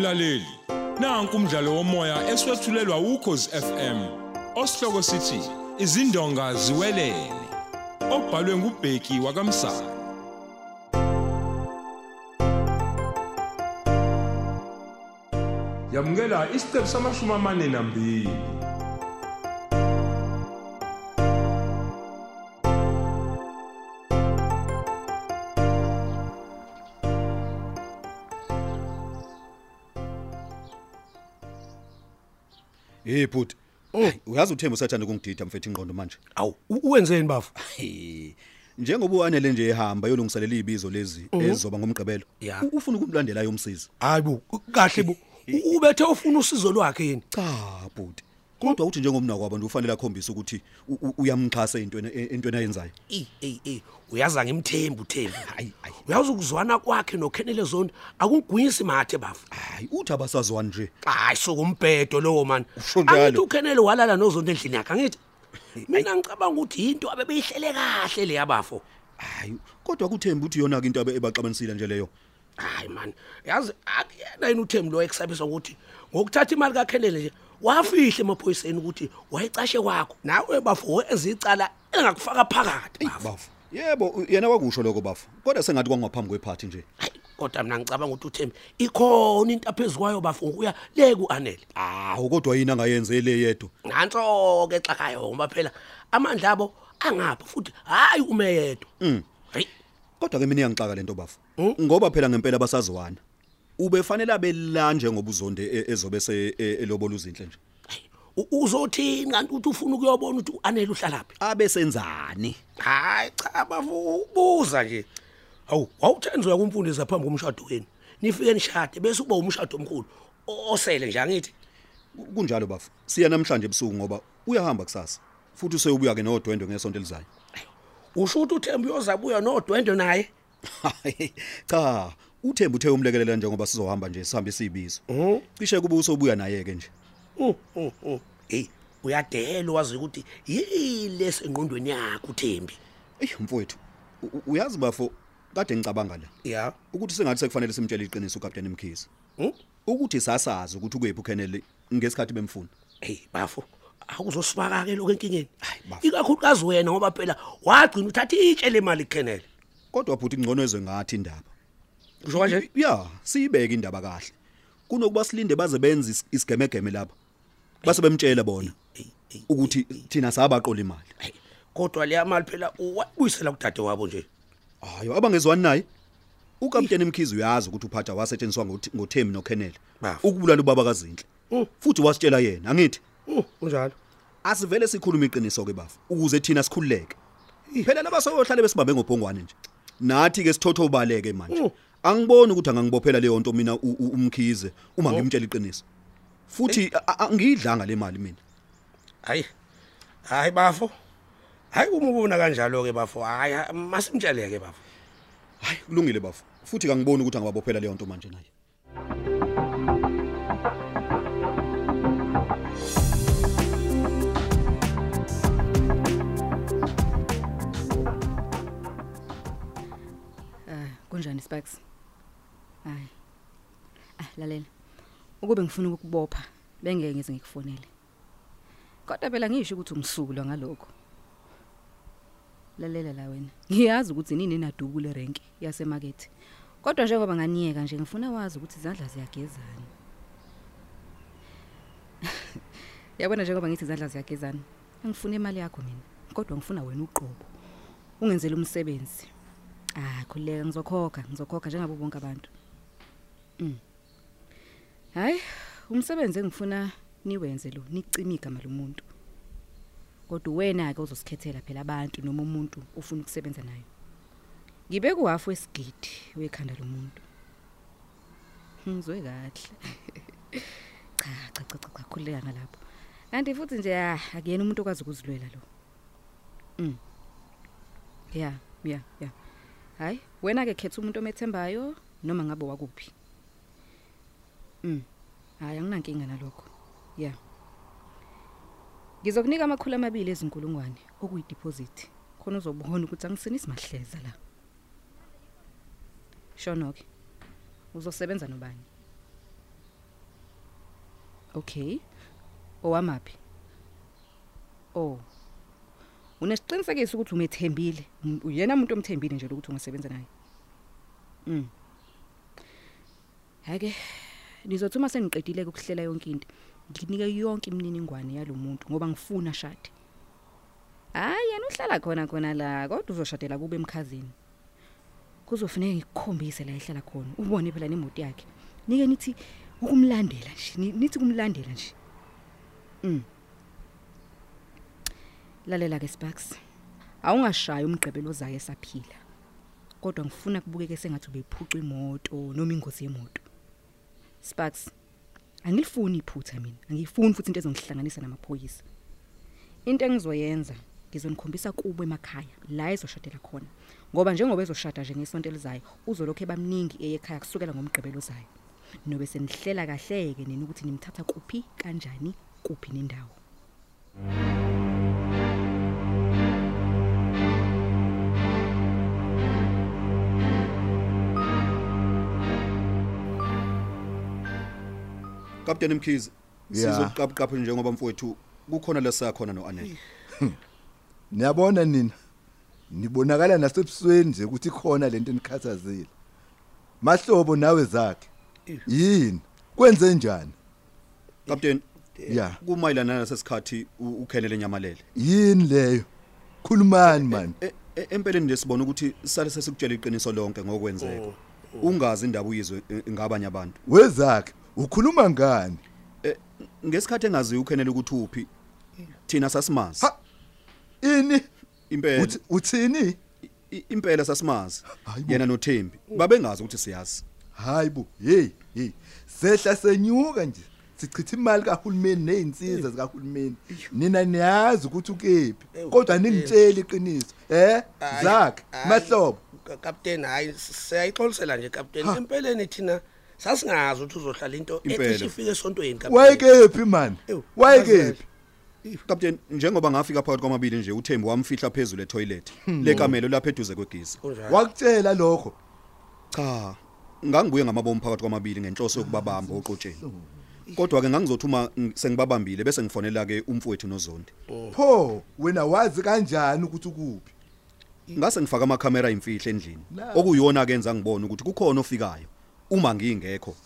Mlaleli, nanku umdlalo womoya eswetshulelwa ukhozi FM. Osihloko sithi izindonga ziwelele. Obhalwe ngubheki wakamsa. Yamukela isiqephu samashumi amane nambili. Hey bhuti. Hayi, Uyazi uThembu usathanda ukungidida mfethu ingqondo manje. Awu u- uwenzeni bafu? Hey. Njengoba uanele nje ehamba yolungiselela izibizo lezi ezizoba ngomgqibelo. Ya. u- Ufuna ukumlandela ayomsiza. Hayi bu kahle bu. U- Ubethe ufuna usizo lwakhe yini? Cha bhuti. Kodwa uthi njengomna kwabo nje ufanele akhombise ukuthi u- u- uyamxhasa intweni entweni ayenzayo. Eh eh eh uyaza ngimthembu Thembu. Hayi hayi. Uyazi ukuzwana kwakhe noKhenele Zondo akungwisi mathe bafu. Hayi uthi abasazwani nje. Hayi sokumbhedo lowo man. Usho njalo? Angithi uKhenele walala noZondo endlini yakhe angithi. Mina ngicabanga ukuthi into abebeyihlele kahle le yabafo. Hayi kodwa kuThembu uthi yona ke into abe ebaxabanisile nje leyo. Hayi man, yazi akuyena yini uThembu lo eksabisa ukuthi ngokuthatha imali kaKhenele nje wafihla emaphoyiseni ukuthi wayecashe kwakho. Nawe bafo ezicala engakufaka phakathi bafu. Bafu. Yebo u- yena wakusho lokho bafu. Kodwa sengathi kwangaphambi kwephathi nje. Hayi, kodwa mina ngicabanga ukuthi uThembi ikhona into aphezukwayo bafu ukuya le kuanele. Ah kodwa yini angayenze le yedwa. Nanso ke xakayo ngoba phela amandla abo angapha futhi hayi ume yedwa. Hayi, Kodwa ke mina iyangixaka lento bafu. Ngoba phela ngempela basazwana. Ubefanele abela njengoba uzonde e- ezobe se e- elobola uzinhle nje. uzothini kanti uthi ufuna ukuyobona ukuthi uanele uhlalaphi? Abesenzani? Hayi cha bafu ubuza nje. Hawu, wawuthenza uyakumfundisa phambi komshado wenu. Nifike nishade bese uba umshado omkhulu osele nje angithi. Kunjalo bafu. Siya namhlanje ebusuku ngoba uyahamba kusasa. Futhi useyobuya ke nodwendwe ngesonto elizayo. Usho ukuthi uThembi uyozabuya nodwendwe naye. Cha, uThembu uthe umlekelela njengoba sizohamba nje sihambe sibizo. Cishe kube usobuya naye ke nje. Mm, mm, mm. Hey, uyadela wazi ukuthi yile sengqondweni yakhe uThembi. Ey mfowethu, u- u- uyazi bafo kade ngicabanga la. Yeah. Ukuthi sengathi sekufanele simtshele iqiniso uCaptain Mkhize. Hmm? Ukuthi sasazi ukuthi ukuyiphi uKenneth ngesikhathi bemfuna. Hey, bafo. Awuzosibaka ke lokho enkingeni. Hayi, bafo. Ikakhulukazi wena ngoba phela wagcina uthatha itshe lemali kuKenneth. Kodwa futhi ingcono ezwe ngathi indaba. Kusho kanje? Ya, siyibeke indaba kahle. Kunokuba silinde baze benze is- isigemegeme lapha. Base bemtshela bona ukuthi thina sabaqola imali. Kodwa le mali phela uwabuyisela kudade wabo nje. Hayo abangezwani naye. uKapteni Mkhize uyazi ukuthi uphatha wasetshenziswa ngoThemi noKenneth ukubulala ubaba kaZinhle Mm. futhi wasitshela yena angithi Mm, unjalo. asivele sikhuluma iqiniso ke bafu ukuze thina sikhululeke phela laba soyohlale besibambe ngobhongwane nje nathi ke sithotho ubaleke manje Mm. Angiboni ukuthi angangibophela leyo nto mina u- u- umkhize uma ngimtshela iqiniso futhi a- a- angiyidlanga le mali mina Hayi. Hayi bafo. Hayi uma ubona kanjalo ke bafo. Hayi masimtsheleke bafo. hayi kulungile bafu futhi kangiboni ukuthi angibabophela leyo nto manje naye Ah, kunjani Sparks? Hayi. Ah, lalela. Ukube ngifuna ukukubopha, bengeke ngize ngikufonele. Kodwa phela ngisho ukuthi umsulwa ngalokho. Lalela la wena. Ngiyazi ukuthi nini naduku le rank yasemarket. Kodwa njengoba nganiyeka nje ngifuna wazi ukuthi izandla ziyagezana. Yabona njengoba ngithi izandla ziyagezana. Angifuna imali yakho mina, kodwa ngifuna wena uqobo. Ungenzele umsebenzi. Ah, khuleka ngizokhokha, ngizokhokha njengabo bonke abantu. Mm. Hayi, umsebenzi engifuna niwenze lo, nicima igama lomuntu. Kodwa wena ke uzosikhethela phela abantu noma umuntu ufuna ukusebenza naye. Ngibe kuhafu wesigidi wekhanda lomuntu. Ngizwe kahle. Cha, cha cha cha khuleka ngalapho. Kanti futhi nje akuyena umuntu okwazi ukuzilwela lo. Mm. Yeah, yeah, yeah. Hayi, wena ke khetha umuntu omethembayo noma ngabe wakuphi. Mm. Hayi anginankinga nalokho. Yeah. Ngizokunika amakhulu amabili ezinkulungwane okuyi deposit. Khona uzobona ukuthi angisinisi mahleza la. Shonoke. Uzosebenza nobani? Okay. Owamaphi? Oh. Unesiqinisekiso ukuthi umethembile. Uyena umuntu omthembile nje ukuthi ungasebenza naye. Mm. Hake. Nizothi uma seniqedile ukuhlela yonke into, nginike yonke imininingwane yalomuntu ngoba ngifuna shade. Hayi yena uhlala khona khona la, kodwa uzoshadela kube emkhazini. Kuzofuneka ngikukhombise la ehlala khona. Ubone phela nemoto yakhe. Nike nithi ukumlandela nje, ni- nithi kumlandela nje. Mm. Lalela ke Sparks. Awungashaya umgqibelo zayo esaphila. Kodwa ngifuna kubukeke sengathi ubephuca imoto noma ingozi yemoto. Sparks. Angilifuni iphutha mina. Angifuni futhi into ezongihlanganisa namaphoyisa. Into engizoyenza ngizonikhombisa kubo emakhaya la ezoshadela khona. Ngoba njengoba ezoshada nje ngesonto elizayo, uzolokho ebamningi eyekhaya kusukela ngomgqibelo ozayo. Nobe senihlela kahleke nina ukuthi nimthatha kuphi kanjani kuphi nendawo. Kapteni Mkhize sizoqapha njengoba mfowethu kukhona lesakhona noAnel. Niyabona nina. Nibonakala nasebusweni nje ukuthi khona lento enikhathazile. Mahlobo nawe zakhe. Yini? Kwenze njani? Kapteni Yeah. kumayilana nasesikhathi ukhenele nyamalele. Yini leyo? Khulumani man. E- e- Empeleni lesibona ukuthi sale sesikutshela iqiniso lonke ngokwenzeka. Ungazi indaba uyizwe e, ngabanye abantu. Wezakhe ukhuluma ngani? E, Ngesikhathi engazi ukhenele ukuthi uphi thina sasimazi. Ini? Impela Uthi uthini? impela sasimazi. Yena noThembi babengazi ukuthi siyazi. Hayibo, hey, hey. Sehla senyuka nje. Sichitha imali kahulumeni nezinsiza zikahulumeni. Nina niyazi ukuthi ukephi. Kodwa ningitshela iqiniso. Eh? Zakhe, mahlobo. ka- Kapteni hayi siyayixolisela nje kapteni. Empeleni thina sasingazi ukuthi uzohlala into ethi ifike esontweni kapteni. Wayekephi man? Wayekephi? Kapteni njengoba ngafika phakathi kwamabili nje uThembi wamfihla phezulu etoilet lekamelo lapha eduze. Kunjalo. Wakutshela lokho. Cha, ngangibuye ngamabomu phakathi kwamabili ngenhloso yokubabamba oxotsheni. Kodwa ke ngangizothi uma ng- sengibabambile bese ngifonela ke umfowethu noZondi. Pho, wena wazi kanjani ukuthi ukuphi? Ngase ngifaka amakhamera imfihlo endlini. Na. Okuyona kenza ngibone ukuthi kukhona ofikayo uma ngingekho.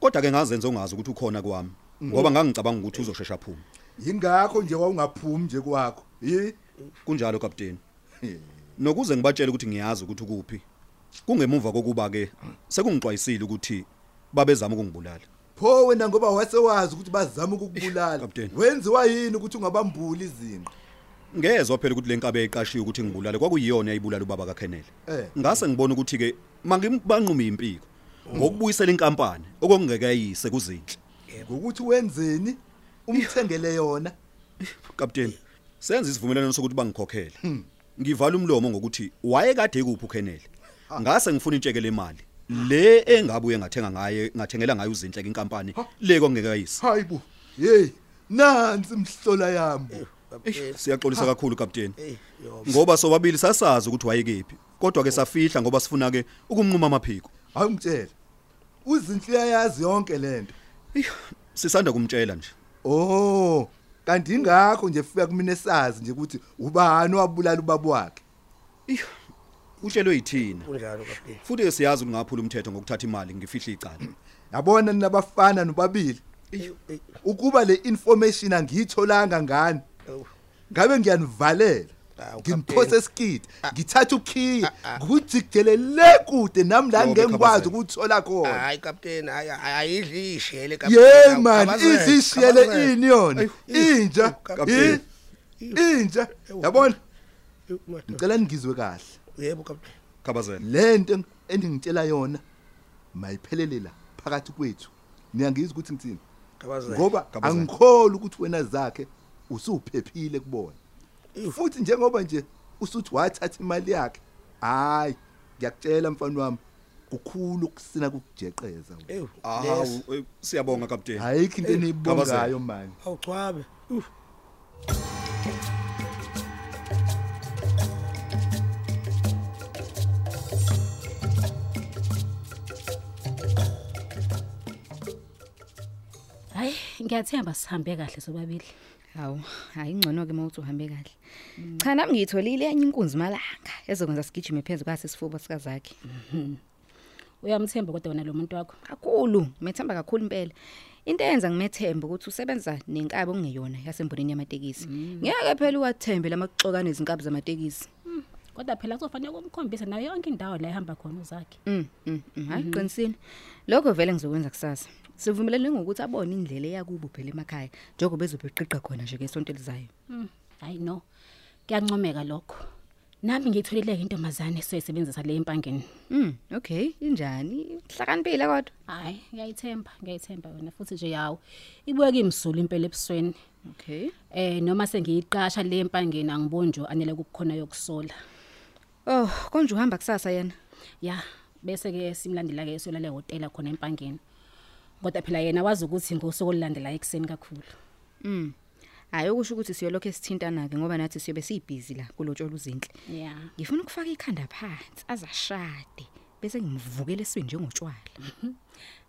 Kodwa ke ngazenza ungazi ukuthi ukhona kwami ngoba ngangicabanga ukuthi uzoshesha phuma. Yingakho nje wawungaphumi nje kwakho. Yi? Kunjalo kapteni. Nokuze ngibatshele ukuthi ngiyazi ukuthi ukuphi. Kungemuva kokuba ke sekungixwayisile ukuthi babezama ukungibulala. Pho wena ngoba wasewazi ukuthi bazama ukukubulala. Kapteni. Wenziwa yini ukuthi ungabambuli izinqa? Ngezwe phela ukuthi lenkabe eqashiwe ukuthi ngibulale kwakuyiyona eyibulala ubaba kaKhenele. Eh. Ngase ngibona ukuthi ke mangibanquma impiko ngokubuyisela inkampani okungekayise kuzinhle. Ngokuthi wenzeni? Umthengele yona. Kapteni, senza isivumelwano sokuthi bangikhokhele. Ngivala umlomo ngokuthi wayekade kuphi uKhenele. Ngase ngifuna intsheke lemali. Le engabuye ngathenga ngaye ngathengela ngayo uzinhle inkampani le kwangekayise. Hayibo. Hey, nansi imhlola yami. Kapteni. Siyaxolisa kakhulu kapteni. Yo. Ngoba sobabili sasazi ukuthi wayekephi. Kodwa ke safihla ngoba sifuna ke ukumnquma amaphiko. Awungitshela. Uzinhle uyayazi yonke lento. Sisanda kumtshela nje. Oh, kanti ingakho nje fika kumina esazi nje ukuthi ubani wabulala ubaba wakhe. Utshelwe yithina. Kunjalo kapteni. Futhi siyazi ukuthi ngaphula umthetho ngokuthatha imali ngifihla icala. Yabona ninabafana nobabili. Ukuba le information angiyitholanga ngani? Ngabe ngiyanivalela. Ngimphose Captain. skid. Ngithatha ukhiye. Ah, ah. Ngikujikele le kude nami la ngengikwazi khabazela. ukuthola khona. Hayi kapteni hayi ayidli ishele Yeah man, izishiyele ini yona. Inja. Captain. Inja. Yabona? Yebo Ngicela ningizwe kahle. kapteni. Khabazela. Lento endingitshela yona mayiphelele la phakathi kwethu. Niyangizwa ukuthi ngithini? Kabazela. Ngoba angikholi ukuthi wena zakhe usuphephile kubona. Ew. Futhi njengoba nje usuthi wathatha imali yakhe, hayi ngiyakutshela mfana wami kukhulu ukusina kukujeqeza. Ew. Awu eh, siyabonga kapteni. Ayikho into Ew, eniyibongayo manje. Awuchwabe. Uh. Hayi, ngiyathemba sihambe kahle sobabili Hawu, hayi ingcono ke mawuthi uhambe kahle. Cha nami ngitholile enye inkunzi malanga ezokwenza sigijime phezulu kwase sifuba sikazakhe. uyamthemba kodwa wena lo muntu wakho Kakhulu, methemba kakhulu impela. Into eyenza ngimethemba ukuthi usebenza nenkabo okungeyona yasembonini yamatekisi. Ngeke phela uwathembe lamaxokane izinkabi zamatekisi. kodwa phela kuzofanele ukumkhombisa nayo yonke indawo la ehamba khona uzakhe Mm, mm, mm, hayi qinisini. Lokho vele ngizokwenza kusasa. Sivumelene ngokuthi abone indlela eyakubo phela emakhaya, njengoba bezobeqiqa khona nje ngesonto elizayo. Mm, hayi no kuyancomeka lokho nami ngiyitholile intombazane soyisebenzisa le empangeni Mm, okay, injani? Hlakaniphile kodwa. hayi ngiyayithemba ngiyayithemba wena futhi nje yawo ibuye kimsulu impela ebusweni Okay. eh noma sengiyiqasha le empangeni angiboni nje anele kukhona yokusola Oh, konje uhamba kusasa yena? ya bese ke simlandela ke esola le hotel khona empangeni kodwa phela yena wazi ukuthi ngosuku olulandela ekseni kakhulu Mm. Hayi okusho ukuthi siyolokho esithintana ke ngoba nathi siyobe sibhizi la kulotshola uzinhle. ya Ngifuna ukufaka ikhanda phansi azashade bese ngimvukela esweni njengotshwala.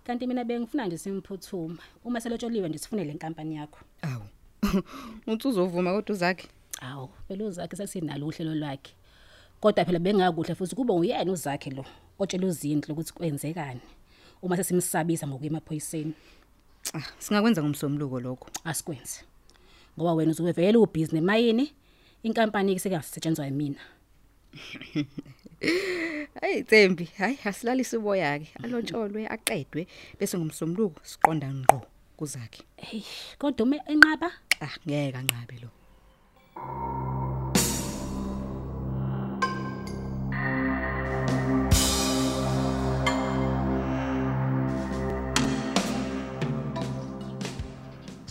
kanti mina bengifuna nje simphuthuma uma selotsholiwe nje sifune le nkampani yakho Awu. Uthi uzovuma kodwa uzakhe. awu phela uzakhe sesinalo uhlelo lwakhe kodwa phela bengakuhle futhi kube uyena uzakhe lo otshela uzindlu ukuthi kwenzekani uma sesimsabisa ngokuyemaphoyiseni Ah, singakwenza ngomsombuluko lokho. asikwenze ngoba wena uzobe vele ubusiness nemayini inkampani isekengasetshenzwa yimina Hey Tsembi, hayi asilalise uboya ke. Alontsholwe aqedwe bese ngomsombuluko siqonda ngqo kuzakhe. hey kodwa uma enqaba Ah, ngeke anqabe lo.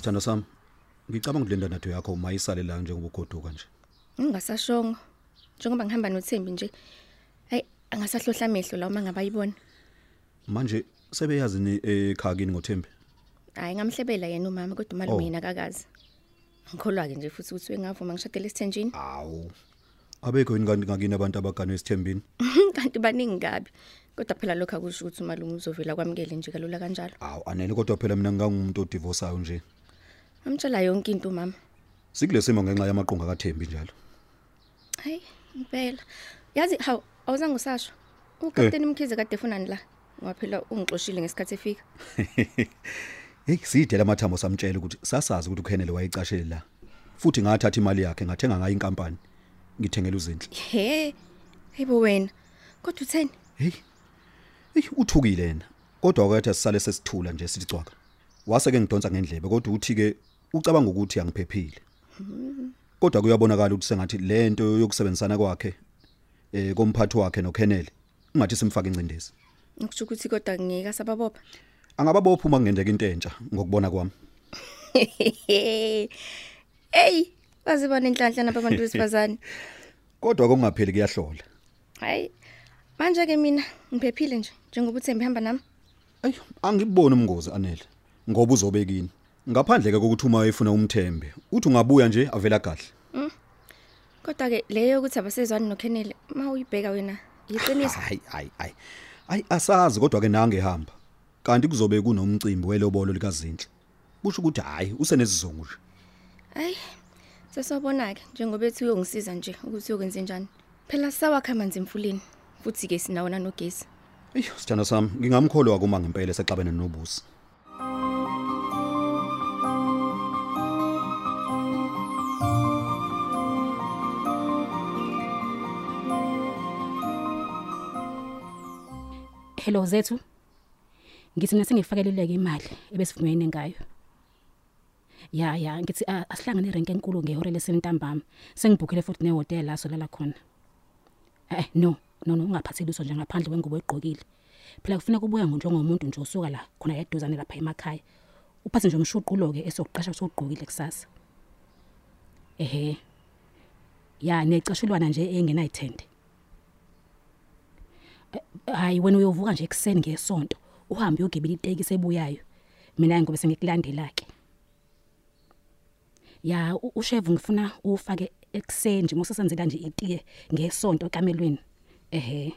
Sithando sami, ngicabanga ukuthi le ndandatho yakho mayisale la njengoba ugoduka nje. Ngingasashongo. Njengoba ngihamba noThembi nje. Hayi, angasahlohla amehlo la uma ngabayibona. Manje sebeyazi ni ekhakini ngoThembi. Hayi ngamhlebela yena umama kodwa Oh. umalume yena akakazi. Ngikholwa ke nje futhi ukuthi wengavuma ngishadele esithenjini. Awu. Abekho yini kanti ngakini abantu abaganwe esithembini? Kanti baningi kabi. Kodwa phela lokho akusho ukuthi umalume uzovela kwamukele nje kalula kanjalo. Awu anele kodwa phela mina ngingangumuntu odivorceayo nje. Amtshela yonke into umama. Sikulesimo ngenxa yamaqonga kaThembi njalo. Hayi, impela. Yazi haw awuzange usasho. Ukapteni Mkhize kade efunani la. Ngoba phela ungixoshile ngesikhathi efika. Hey sidela amathambo samtshela ukuthi sasazi ukuthi uKhenele wayecashele la. Futhi ngathatha imali yakhe ngathenga ngayo inkampani. Ngithengela uzinhle. He. Hayibo wena. Kodwa utheni? Hey. Hey uthukile yena. Kodwa akathe sisale sesithula nje sithi cwaka. Wase ke ngidonsa ngendlebe kodwa uthi ke ucabanga ukuthi angiphephile. Kodwa kuyabonakala ukuthi sengathi lento yokusebenzisana kwakhe eh komphathi wakhe noKhenele ungathi simfaka incindezi. Ngikusho ukuthi kodwa ngika sababopha. Angababopha uma kungendeka into entsha ngokubona kwami. Hey, bazibona inhlanhla napa abantu besifazane. Kodwa kongapheli kuyahlola. Hayi. Manje ke mina ngiphephile nje njengoba uThembi hamba nami. Ayi angiboni umngozi anele ngoba uzobekini. Ngaphandle ke kokuthi uma efuna umthembe, uthi ungabuya nje avela kahle. Kodwa ke leyo ukuthi abasezwani noKhenele, ma uyibheka wena, yiqiniso. Hayi hayi hayi. Ayi asazi kodwa ke nange ehamba. Kanti kuzobe kunomcimbi welobolo likazinhle. Kusho ukuthi hayi usenesizungu nje. Hayi. Sesobona ke njengoba ethi uyongisiza nje ukuthi uyokwenza njani. Phela sawakha amanzi emfuleni futhi ke sinawona nogesi. Ey sithanda sami ngingamkholwa kuma ngempela sexabene nobusi. Hello zethu ngithi mina sengifakeleleke imali ebesivumelene ngayo. Ya ya ngithi asihlangane erenke enkulu ngehora lesentambama sengibhukhele futhi nehotel la solala khona. Eh no no no ungaphatheli uso nje ngaphandle kwengubo egqokile phela kufuneka ubuya njengomuntu nje osuka la khona eduzane lapha emakhaya uphathe nje umshuqulo ke esokuqasha sokugqokile kusasa. Ehe ya necashulwana nje engenayithende hayi wena uyovuka nje ekseni ngesonto uhambe uyogibela itekisi ebuyayo. Mina ngobe sengikulandela ke ya u- ushevu ngifuna ufake ekseni nje mosasenzela nje itiye ngesonto ekamelweni. Ehe.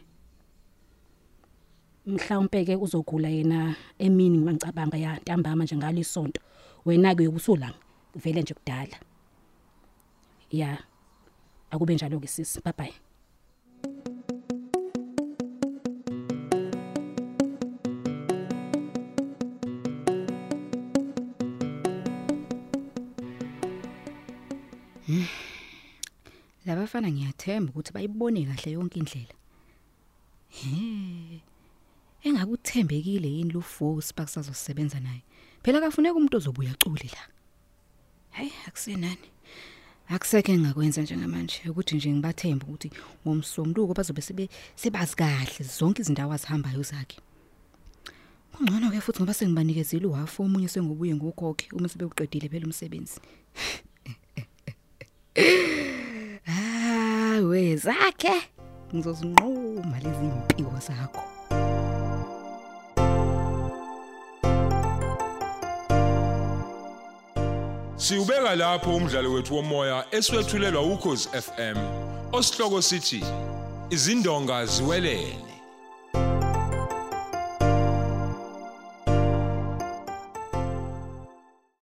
Mhlawumbe ke uzogula yena emini ngicabanga ya ntambama nje ngalisonto wena ke ubusulanga vele nje kudala. Ya akube njalo ke sisi bye bye labafana ngiyathemba ukuthi bayibone kahle yonke indlela. He engakuthembekile yini lufo spark sazosebenza naye? Phela kafuneka umuntu ozobuya acule la. Hayi akusenani. Akusekho engakwenza njengamanje ukuthi nje ngibathemba ukuthi ngomsomluko bazobe sebe sebazi kahle zonke izindawo azihambayo zakhe. Kungcono ke futhi ngoba sengibanikezile uhafu omunye sengobuye ngokhokhe uma sebeuqedile phela umsebenzi. Ah, wezakhe. Ngizozinquma lezi impiko zakho. Siubeka lapho umdlalo wethu womoya eswetshulelwa ukhozi FM. Osihloko sithi izindonga ziwelele.